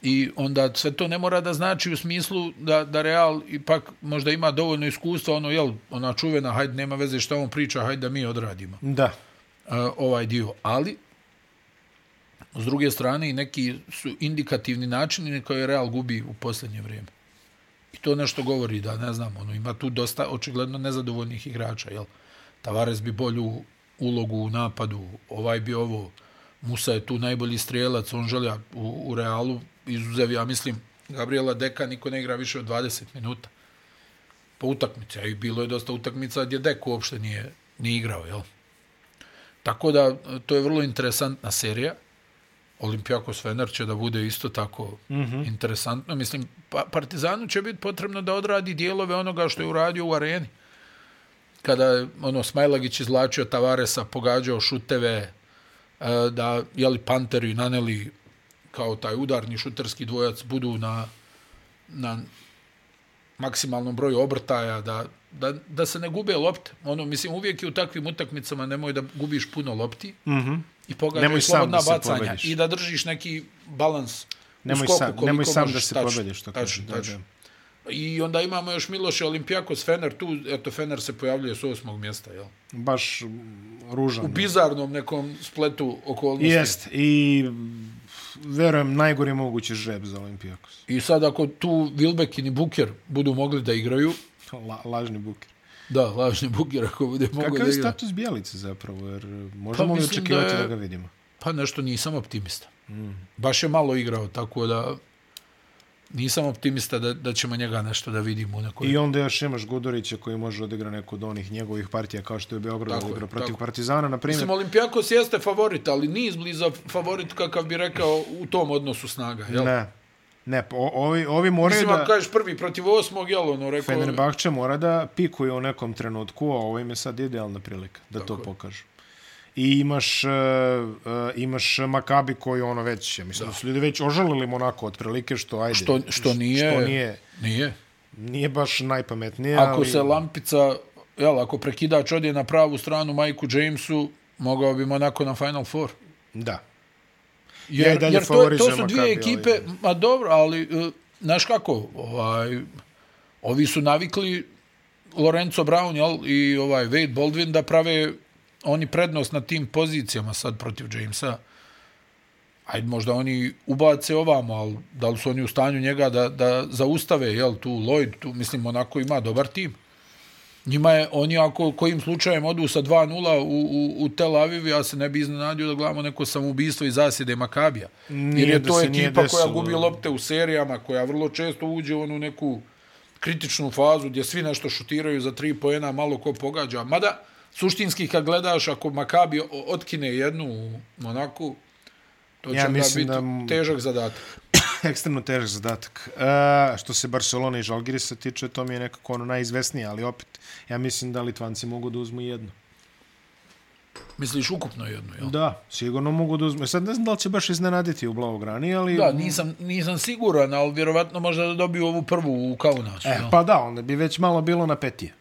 I onda sve to ne mora da znači u smislu da, da Real ipak možda ima dovoljno iskustva, ono, jel, ona čuvena, hajde, nema veze šta on priča, hajde da mi odradimo Da. uh, ovaj dio. Ali, s druge strane, i neki su indikativni načini na koje Real gubi u posljednje vrijeme. I to nešto govori da, ne znam, ono, ima tu dosta očigledno nezadovoljnih igrača, jel? Tavares bi bolju ulogu u napadu, ovaj bi ovo, Musa je tu najbolji strijelac, on želja u, u Realu, izuzev, ja mislim, Gabriela Deka niko ne igra više od 20 minuta po utakmici, a i bilo je dosta utakmica gdje Deko uopšte nije, nije igrao, jel? Tako da, to je vrlo interesantna serija. Olimpijakos Fener će da bude isto tako mm -hmm. interesantno. Mislim, pa, Partizanu će biti potrebno da odradi dijelove onoga što je uradio u areni. Kada je ono, Smajlagić izlačio Tavaresa, pogađao šuteve, e, da jeli Panteri naneli kao taj udarni šuterski dvojac budu na, na maksimalnom broju obrtaja, da, da, da se ne gube lopte. Ono, mislim, uvijek je u takvim utakmicama nemoj da gubiš puno lopti Mm -hmm. i sam slobodna da bacanja pobediš. i da držiš neki balans Nemoj u skoku, sam- nemoj sam možeš. da se Tačno, pobediš, što tačno, tačno. I onda imamo još Miloš Olimpijakos, Fener tu, eto Fener se pojavljuje s osmog mjesta, jel? Baš ružan. U bizarnom nekom spletu okolnosti. Jest. I verujem najgori mogući žreb za Olimpijakos. I sad ako tu Wilbekin i Buker budu mogli da igraju, La, lažni buker. da, lažni Buker ako bude mogli Kakav da je igra. status Bjelice zapravo? Jer možemo Pa li očekivati da da, je- ga vidimo? Pa nešto nisam optimista. Mm. Baš je malo igrao, tako da nisam optimista da, da ćemo njega nešto da vidimo u nekoj... I onda još imaš Gudurića koji može odigra neku od onih njegovih partija kao što je Beograd Tako je, odigrao protiv tako. Partizana, na primjer. Mislim, Olimpijakos jeste favorit, ali nije izbliza favorit kakav bi rekao u tom odnosu snaga. Jel? Ne. Ne, ovi, ovi moraju Mislim, da... ako kažeš prvi protiv osmog, jel, ono, rekao... Fenerbahče mora da pikuje u nekom trenutku, a ovo im je sad idealna prilika da to je. pokažu. I imaš, uh, uh, imaš Makabi koji ono već, ja mislim da, su ljudi već ožalili Monako otprilike, što ajde. Što, što nije... Što nije, Nije. nije baš najpametnije, Ako ali... se lampica, jel, ako prekidač odje na pravu stranu Majku Jamesu, mogao bi onako na Final Four. Da. Jer, dalje jer to, to su dvije Maccabi, ekipe, ali- ma dobro, ali, uh, znaš kako, ovaj, ovi su navikli Lorenzo Brown jel, i ovaj Wade Baldwin da prave oni prednost na tim pozicijama sad protiv Jamesa. ajde možda oni ubace ovamo, ali da li su oni u stanju njega da, da zaustave, jel, tu Lloyd, tu, mislim, onako ima dobar tim. Njima je, oni ako kojim slučajem odu sa 2-0 u, u, u Tel Aviv, ja se ne bi iznenadio da gledamo neko samoubistvo i zasjede Makabija. Nije Jer je da to ekipa koja gubi lopte u serijama, koja vrlo često uđe u onu neku kritičnu fazu gdje svi nešto šutiraju za tri poena, malo ko pogađa. Mada, suštinski kad gledaš, ako Makabi otkine jednu u Monaku, to će Ja onda mislim biti da da... težak zadatak. Ekstremno težak zadatak. E, što se Barcelona i Žalgirisa tiče, to mi je nekako ono najizvesnije, ali opet, ja mislim da Litvanci mogu da uzmu jednu. Misliš ukupno jednu, jel? Da, sigurno mogu da uzmu. Sad ne znam da li će baš iznenaditi u Blaugrani, ali... Da, nisam, nisam siguran, ali vjerovatno možda da dobiju ovu prvu u Kaunasu. E, jel? pa da, onda bi već malo bilo na petije.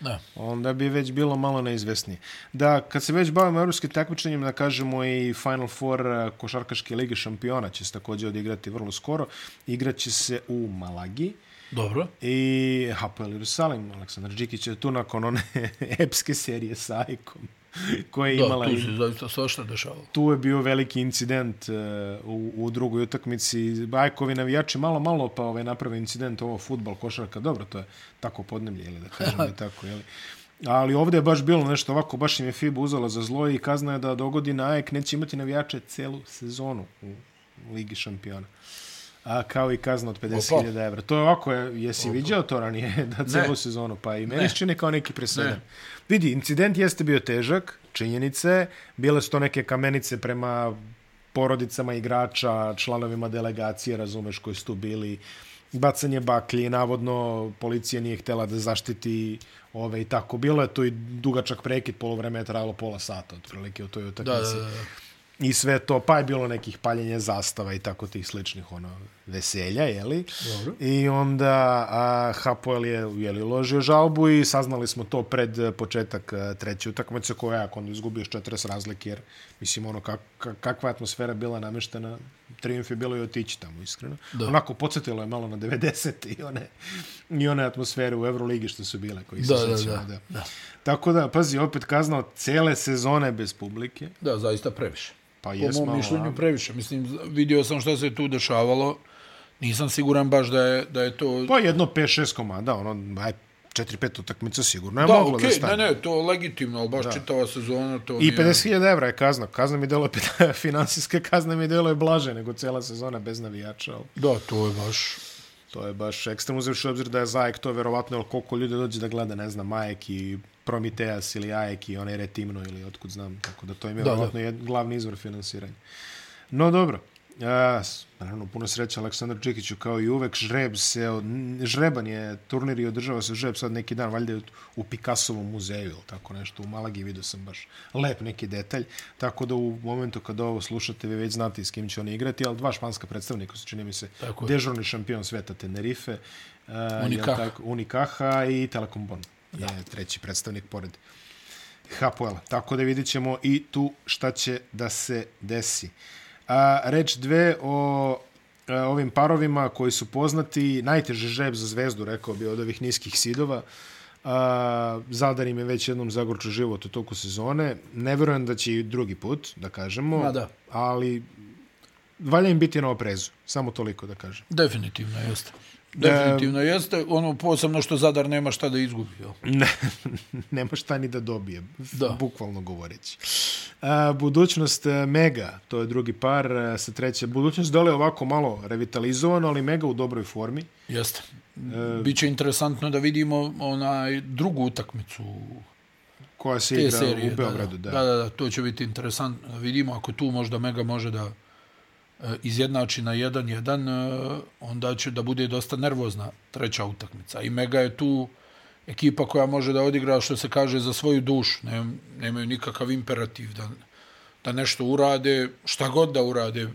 Da. Onda bi već bilo malo neizvesnije. Da, kad se već bavimo evropskim takmičenjem, da kažemo i Final Four eh, košarkaške lige šampiona će se također odigrati vrlo skoro. Igraće se u Malagi. Dobro. I Hapoel Jerusalim, Aleksandar Đikić je tu nakon one epske serije sa Ajkom koje je Da, imala tu i se zaista svašta dešavalo. tu je bio veliki incident uh, u, u drugoj utakmici. Bajkovi navijači malo, malo pa ovaj naprave incident ovo futbal, košarka, dobro, to je tako podnemlje, ili da kažemo i tako, jeli. Ali ovdje je baš bilo nešto ovako, baš im je FIBA uzela za zlo i kazna je da do godine AEK neće imati navijače celu sezonu u Ligi šampiona. A kao i kazna od 50.000 evra. To je ovako, je- jesi viđao to ranije, da celu Ne. sezonu, pa i meni Ne. čini kao neki presedan. Ne. Vidi, incident jeste bio težak, činjenice, bile su to neke kamenice prema porodicama igrača, članovima delegacije, razumeš, koji su tu bili, bacanje baklji, navodno policija nije htjela da zaštiti ove i tako. Bilo je to i dugačak prekid, polovreme je trajalo pola sata, otprilike u toj Da, utakmici. da, da. I sve to, pa je bilo nekih paljenja zastava i tako tih sličnih ono, veselja, jeli? Dobro. I onda a, Hapoel je jeli, ložio žalbu i saznali smo to pred eh, početak eh, treće utakmice koja je, ako onda izgubiš 40 razlike, jer mislim ono kak, kak, kakva atmosfera bila nameštena, triumf je bilo i otići tamo, iskreno. Da. Onako podsjetilo je malo na 90. i one, i one atmosfere u Euroligi što su bile, koji se Da, da, sjećamo, da, da. Tako da, pazi, opet kazna od cele sezone bez publike. Da, zaista previše. Pa Po mom mišljenju previše. Mislim, vidio sam šta se tu dešavalo. Nisam siguran baš da je, da je to... Pa jedno 5-6 komada, ono, aj, 4-5 utakmica sigurno je da, moglo okej, da stane. ne, ne, to je legitimno, ali baš Da. čitava sezona, to I nije... 50.000 evra je kazna. Kazna mi delo finansijske kazne mi delo je blaže nego cijela sezona bez navijača. ali Da, to je baš... To je baš ekstremno uzevši u obzir da je Zajek to verovatno, jer koliko ljudi dođe da gleda, ne znam, Majek i Prometeas ili Ajek i onaj Retimno ili otkud znam. Tako da to im je jed, glavni izvor finansiranja. No dobro. Ja, naravno, puno sreća Aleksandar Čikiću kao i uvek. Žreb se, od- žreban je turnir i održava se žreb sad neki dan, valjda je u Picassovom muzeju ili tako nešto. U Malagi vidio sam baš lep neki detalj. Tako da u momentu kada ovo slušate, vi već znate s kim će oni igrati, ali dva španska predstavnika su, čini mi se, dežurni šampion sveta Tenerife, uh, Unicaja. Tako, Unikaha i Telekom Bon je treći predstavnik pored Hapoela. Tako da vidit ćemo i tu šta će da se desi. A, reč dve o a, ovim parovima koji su poznati, najteži žreb za zvezdu, rekao bi, od ovih niskih sidova. A, Zadar im je već jednom zagorčio život u toku sezone. Ne verujem da će i drugi put, da kažemo. Ma da. Ali valja im biti na oprezu. Samo toliko da kažem. Definitivno jeste. Definitivno jeste. Ono, posebno što Zadar nema šta da izgubi. Jel? Ne, nema šta ni da dobije, Da. bukvalno govoreći. A, budućnost e, Mega, to je drugi par e, sa treće. Budućnost dole je ovako malo revitalizovano, ali Mega u dobroj formi. Jeste. Biće interesantno da vidimo onaj drugu utakmicu koja se igra serije. u Beogradu. Da, da, da, da, to će biti interesantno da vidimo. Ako tu možda Mega može da e, E, izjednači na 1-1, e, onda će da bude dosta nervozna treća utakmica. I Mega je tu ekipa koja može da odigra, što se kaže, za svoju dušu. Ne, nemaju nikakav imperativ da, da nešto urade, šta god da urade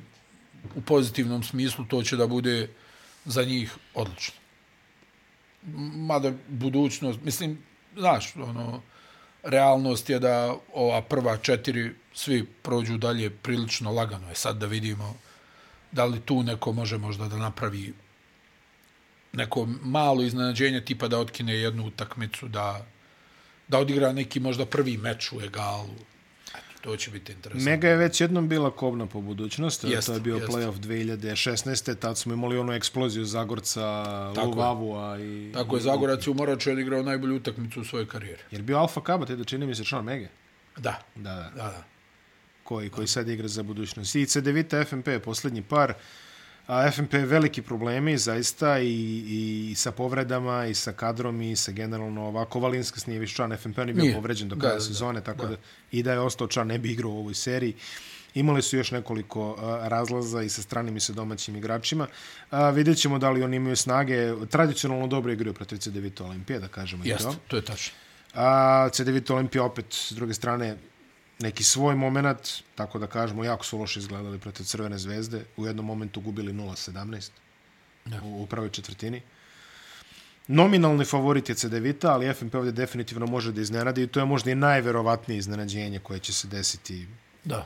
u pozitivnom smislu, to će da bude za njih odlično. Mada budućnost, mislim, znaš, ono, realnost je da ova prva četiri svi prođu dalje prilično lagano. Je sad da vidimo da li tu neko može možda da napravi neko malo iznenađenje tipa da otkine jednu utakmicu, da, da odigra neki možda prvi meč u egalu. To će biti interesantno. Mega je već jednom bila kobna po budućnosti, Jest, to je bio jest. playoff 2016. Tad smo imali onu eksploziju Zagorca, Tako je. Luvavua i... Tako je, Zagorac je u Moraču odigrao najbolju utakmicu u svojoj karijeri. Jer bio Alfa Kaba, te da čini mi se član Mege. Da, Da, da. da, da. Koji, koji sad igra za budućnost. I CDVita FNP, posljednji par. A FNP veliki problemi, zaista, i, i sa povredama, i sa kadrom, i sa generalno ovako. Valinskas nije više član FNP, on je bio Nije. povređen do kraja da, da. sezone, tako da. Da. i da je ostao član, ne bi igrao u ovoj seriji. Imali su još nekoliko a, razlaza i sa stranim i sa domaćim igračima. A, vidjet ćemo da li oni imaju snage. Tradicionalno dobro igraju protiv CDVita Olimpije, da kažemo Jeste, to. to je tačno. A CDVita Olimpija opet, s druge strane, neki svoj moment, tako da kažemo, jako su loše izgledali protiv Crvene zvezde. U jednom momentu gubili 0-17 Da. u, u prvoj četvrtini. Nominalni favorit je CDVita, ali FNP ovdje definitivno može da iznenadi i to je možda i najverovatnije iznenađenje koje će se desiti. Da.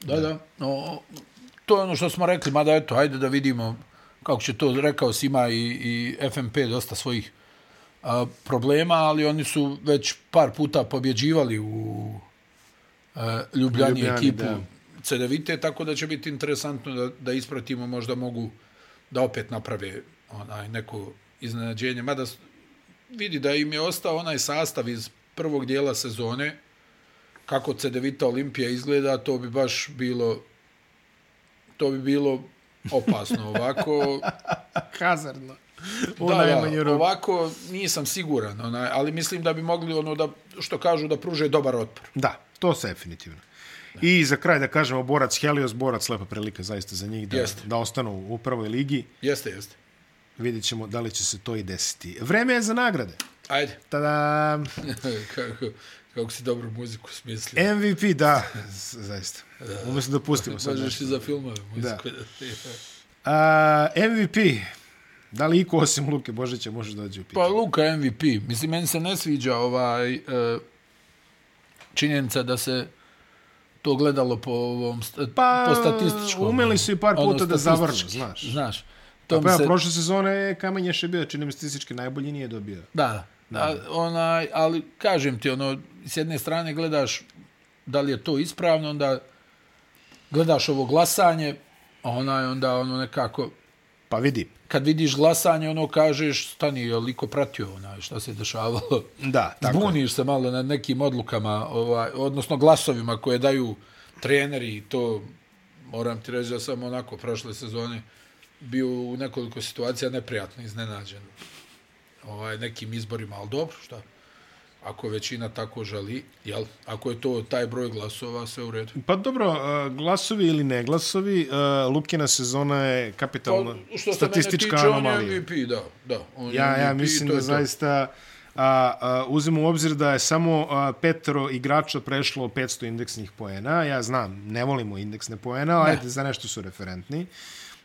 Da, da. No, to je ono što smo rekli, mada eto, hajde da vidimo kako će to, rekao si, ima i, i FNP dosta svojih a, problema, ali oni su već par puta pobjeđivali u Ljubljani, Ljubljani, ekipu da. CDVite, tako da će biti interesantno da, da ispratimo, možda mogu da opet naprave onaj neko iznenađenje. Mada vidi da im je ostao onaj sastav iz prvog dijela sezone, kako CDVita Olimpija izgleda, to bi baš bilo to bi bilo opasno ovako. Hazardno. U da, najmanju da, ruku. ovako nisam siguran, onaj, ali mislim da bi mogli ono da što kažu da pruže dobar otpor. Da, to se definitivno. I za kraj da kažemo Borac Helios, Borac lepa prilika zaista za njih da, Jeste. da ostanu u prvoj ligi. Jeste, jeste. Vidjet ćemo da li će se to i desiti. Vreme je za nagrade. Ajde. Tada kako, kako si dobru muziku smislio. MVP, da, zaista. Umjesto da pustimo sad Možeš i za filmove muziku. Da. A, MVP, da li iko osim Luke Božića može dođe u Pa pitanje? Luka MVP. Mislim, meni se ne sviđa ovaj, e, činjenica da se to gledalo po ovom Pa, po statističkom. umeli su i par ono, puta da zavrnu, statistički, znaš. Znaš. To Pa ja, se, prošle sezone Kamenješ je bio, čini mi statistički najbolji, nije dobio. Da, da. A, onaj, ali kažem ti, ono, s jedne strane gledaš da li je to ispravno, onda gledaš ovo glasanje, onaj, onda ono nekako, Pa vidi, kad vidiš glasanje, ono kažeš, stani, je liko pratio onaj, šta se dešavalo. da, tako je. Buniš se malo nad nekim odlukama, ovaj, odnosno glasovima koje daju treneri i to, moram ti reći da sam onako prošle sezone bio u nekoliko situacija neprijatno iznenađen ovaj, nekim izborima, ali dobro, šta? Ako većina tako želi, jel? Ako je to taj broj glasova, sve u redu. Pa dobro, glasovi ili ne glasovi, Lukina sezona je kapitalna Pa, što se statistička mene tiče, anomalija. on je MVP, da. da on je Ja, ja MVP, mislim to da zaista a, a, uzimo u obzir da je samo a, petero igrača prešlo 500 indeksnih poena. Ja znam, ne volimo indeksne poena, ali ajde, za nešto su referentni.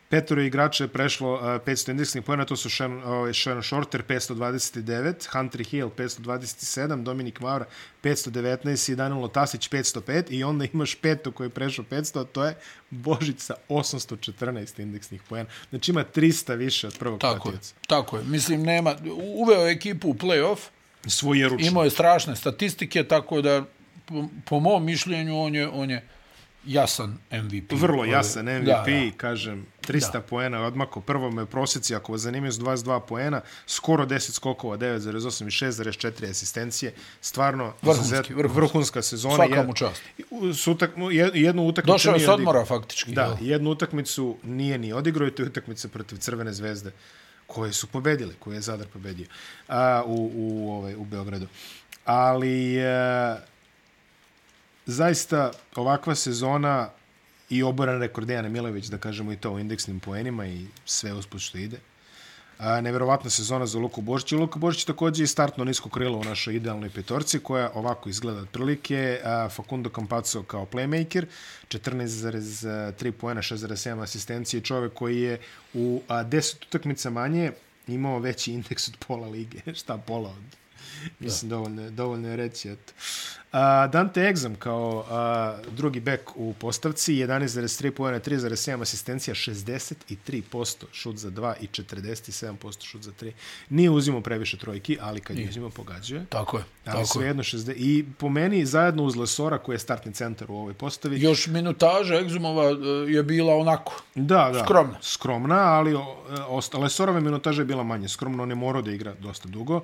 Petoro igrača je prešlo uh, 500 indeksnih pojena, to su Shannon, uh, Shannon Shorter 529, Hunter Hill 527, Dominik Maura 519 i Danilo Tasić 505 i onda imaš peto koji je prešao 500, a to je Božica 814 indeksnih pojena. Znači ima 300 više od prvog Tako je, pratioca. tako je. Mislim, nema, uveo je ekipu u play-off, Svoje ručno. imao je strašne statistike, tako da, po, po mom mišljenju, on je, on je jasan MVP. Vrlo jasan MVP, Da, da. kažem, 300 da. poena odmako. Prvo me prosjeci, ako vas zanimaju, su 22 poena, skoro 10 skokova, 9,8 i 6,4 asistencije. Stvarno, Vrhunski, izuzet- vrhunski. vrhunska sezona. Svaka mu čast. jednu utakmicu Došao je s odmora, faktički. Da, jednu utakmicu nije ni odigrao i to je utakmica protiv Crvene zvezde koje su pobedile, koje je Zadar pobedio a, u, u, ovaj, u Beogradu. Ali e, zaista ovakva sezona i oboran rekord Dejana Milović, da kažemo i to u indeksnim poenima i sve uspod što ide. A, neverovatna sezona za Luku Božić. I Luka Božić također je startno nisko krilo u našoj idealnoj petorci, koja ovako izgleda otprilike. A, Facundo Campazzo kao playmaker, 14,3 poena, 6,7 asistencije. Čovjek koji je u a, 10 utakmica manje imao veći indeks od pola lige. Šta pola od? Mislim, dovoljno, je- dovoljno je reći. Eto. Dante Exum kao drugi bek u postavci, 11,3 pojene, 3,7 asistencija, 63% šut za 2 i 47% šut za 3. Nije uzimao previše trojki, ali kad je uzimao pogađuje. Tako je. Ali tako jedno 60. I po meni, zajedno uz Lesora, koji je startni centar u ovoj postavi, Još minutaža Egzumova e, je bila onako. Da, da. Skromna. Skromna, ali o, osta- Lesorove minutaža je bila manje skromna, on je morao da igra dosta dugo.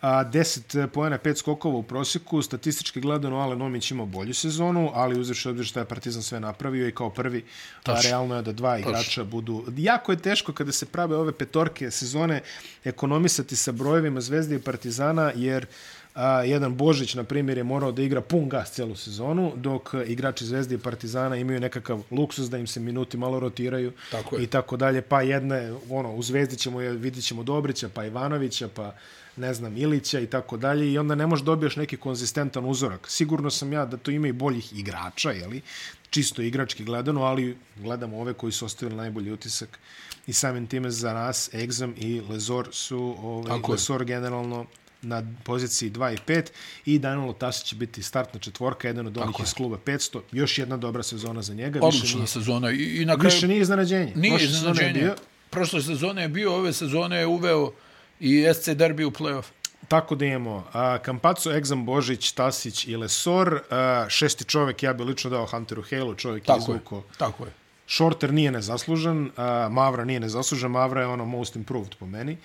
A, 10 pojena, 5 skokova u prosjeku, statistički gledano Alen Omić imao bolju sezonu, ali uzevši obzir šta je Partizan sve napravio i kao prvi, a, realno je da dva igrača budu... Jako je teško kada se prave ove petorke sezone ekonomisati sa brojevima Zvezde i Partizana, jer a, jedan Božić, na primjer, je morao da igra pun gas celu sezonu, dok igrači Zvezde i Partizana imaju nekakav luksus da im se minuti malo rotiraju Tako je. i tako dalje. Pa jedne, ono, u Zvezdi ćemo, je- vidit ćemo Dobrića, pa Ivanovića, pa ne znam, Ilića i tako dalje i onda ne možeš dobiješ neki konzistentan uzorak. Sigurno sam ja da to ima i boljih igrača, jeli? čisto igrački gledano, ali gledamo ove koji su ostavili najbolji utisak i samim time za nas Exam i Lezor su ovaj, Tako je. Lezor generalno na poziciji 2 i 5 i Danilo Tasić će biti startna četvorka, jedan od onih je. iz kluba 500. Još jedna dobra sezona za njega. Više Odlična nije, sezona. I, i na kraju više nije iznenađenje. nije Prošle sezone je iznenađenje. bio- Prošle sezone je bio, ove sezone je uveo i SC Derbi u play-off. Tako da imamo a, Kampaco, Egzam, Božić, Tasić i Lesor. A, šesti čovek, ja bi lično dao Hunteru Hale, čovek je Tako je. izvuko. Tako je. Shorter nije nezaslužen, a, Mavra nije nezaslužen, Mavra je ono most improved po meni.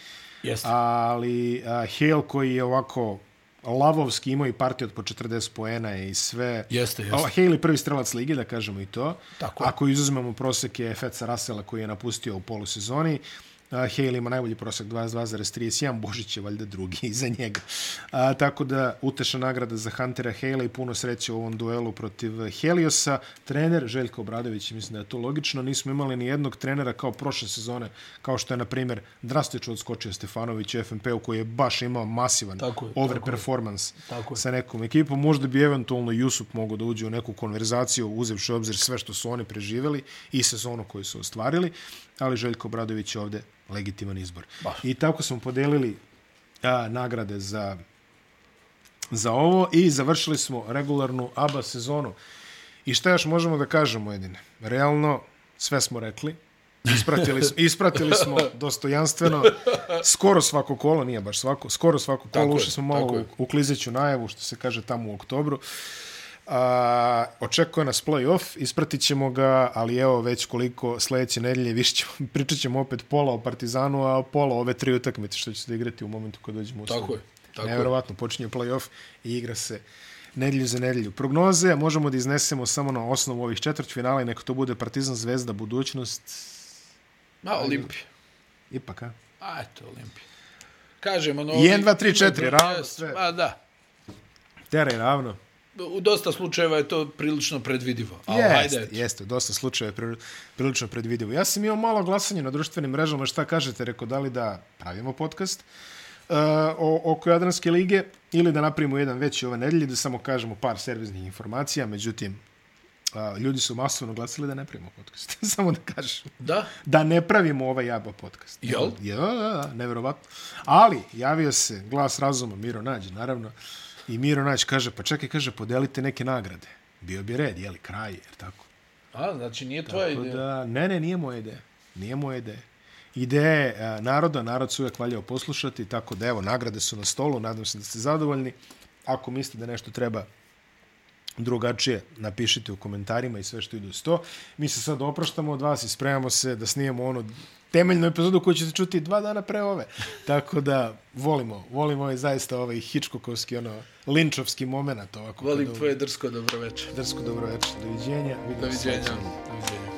Jeste. Ali a, Hale koji je ovako lavovski imao i partiju od po 40 poena i sve. Jeste, jeste. A, Hale je prvi strelac lige, da kažemo i to. Tako je. Ako izuzmemo proseke Feca Rasela koji je napustio u polusezoni, a, Hale ima najbolji prosek 22,31, Božić je valjda drugi iza njega. A, tako da uteša nagrada za Huntera Hale i puno sreće u ovom duelu protiv Heliosa. Trener Željko Obradović, mislim da je to logično, nismo imali ni jednog trenera kao prošle sezone, kao što je, na primjer, drastično odskočio Stefanović u FNP-u koji je baš imao masivan Tako je, overperformance Tako je. sa nekom ekipom. Možda bi eventualno Jusup mogao da uđe u neku konverzaciju, uzevši obzir sve što su oni preživjeli i sezonu koju su ostvarili, ali Željko Bradović je ovde legitiman izbor. Baš. I tako smo podelili a, nagrade za, za ovo i završili smo regularnu ABA sezonu. I šta još možemo da kažemo, Edine? Realno, sve smo rekli. Ispratili, smo- ispratili smo dostojanstveno skoro svako kolo, nije baš svako, skoro svako kolo, Tako ušli smo malo u, u klizeću najavu, što se kaže tamo u oktobru. A, očekuje nas play-off, ispratit ćemo ga, ali evo već koliko sledeće nedelje, više ćemo, pričat ćemo opet pola o Partizanu, a pola ove tri utakmice što će se igrati u momentu kad dođemo u Tako studio. je, tako je. Nevjerovatno, počinje play-off i igra se nedelju za nedelju. Prognoze možemo da iznesemo samo na osnovu ovih četvrt finala i neka to bude Partizan Zvezda budućnost. Ma, Olimpija. Ipak, a? A, eto, Olimpija. Kažemo, no... 1, 2, 3, 4, ravno sve. Pa da. Teraj ravno. U dosta slučajeva je to prilično predvidivo. Ali Jeste, hajde, eto. jeste, u dosta slučaja je pri- prilično predvidivo. Ja sam imao malo glasanje na društvenim mrežama, šta kažete, rekao da li da pravimo podcast uh, o, oko Jadranske lige ili da napravimo jedan veći ove nedelje, da samo kažemo par servisnih informacija, međutim, uh, ljudi su masovno glasili da ne pravimo podcast. samo da kažem. Da? Da ne pravimo ovaj jaba podcast. Jel? Ja, da, da, nevjerovatno. Ali, javio se glas razuma, Miro Nađ, naravno, i Miro Nađ kaže, pa čekaj, kaže, podelite neke nagrade. Bio bi red, jeli, kraj, jer tako. A, znači nije tvoja Tako ideja. da, ne, ne, nije moja ideja. Nije moja ideja. Ideje a, naroda, narod se uvijek valjao poslušati, tako da evo, nagrade su na stolu, nadam se da ste zadovoljni. Ako mislite da nešto treba drugačije, napišite u komentarima i sve što ide uz to. Mi se sad opraštamo od vas i spremamo se da snijemo ono temeljnu epizodu koju ćete čuti dva dana pre ove. Tako da volimo, volimo ovaj zaista ovaj Hitchcockovski, ono, linčovski moment ovako. Volim kada- tvoje drsko dobroveče. Drsko dobro večer. Doviđenja. Vidimo Doviđenja. Doviđenja.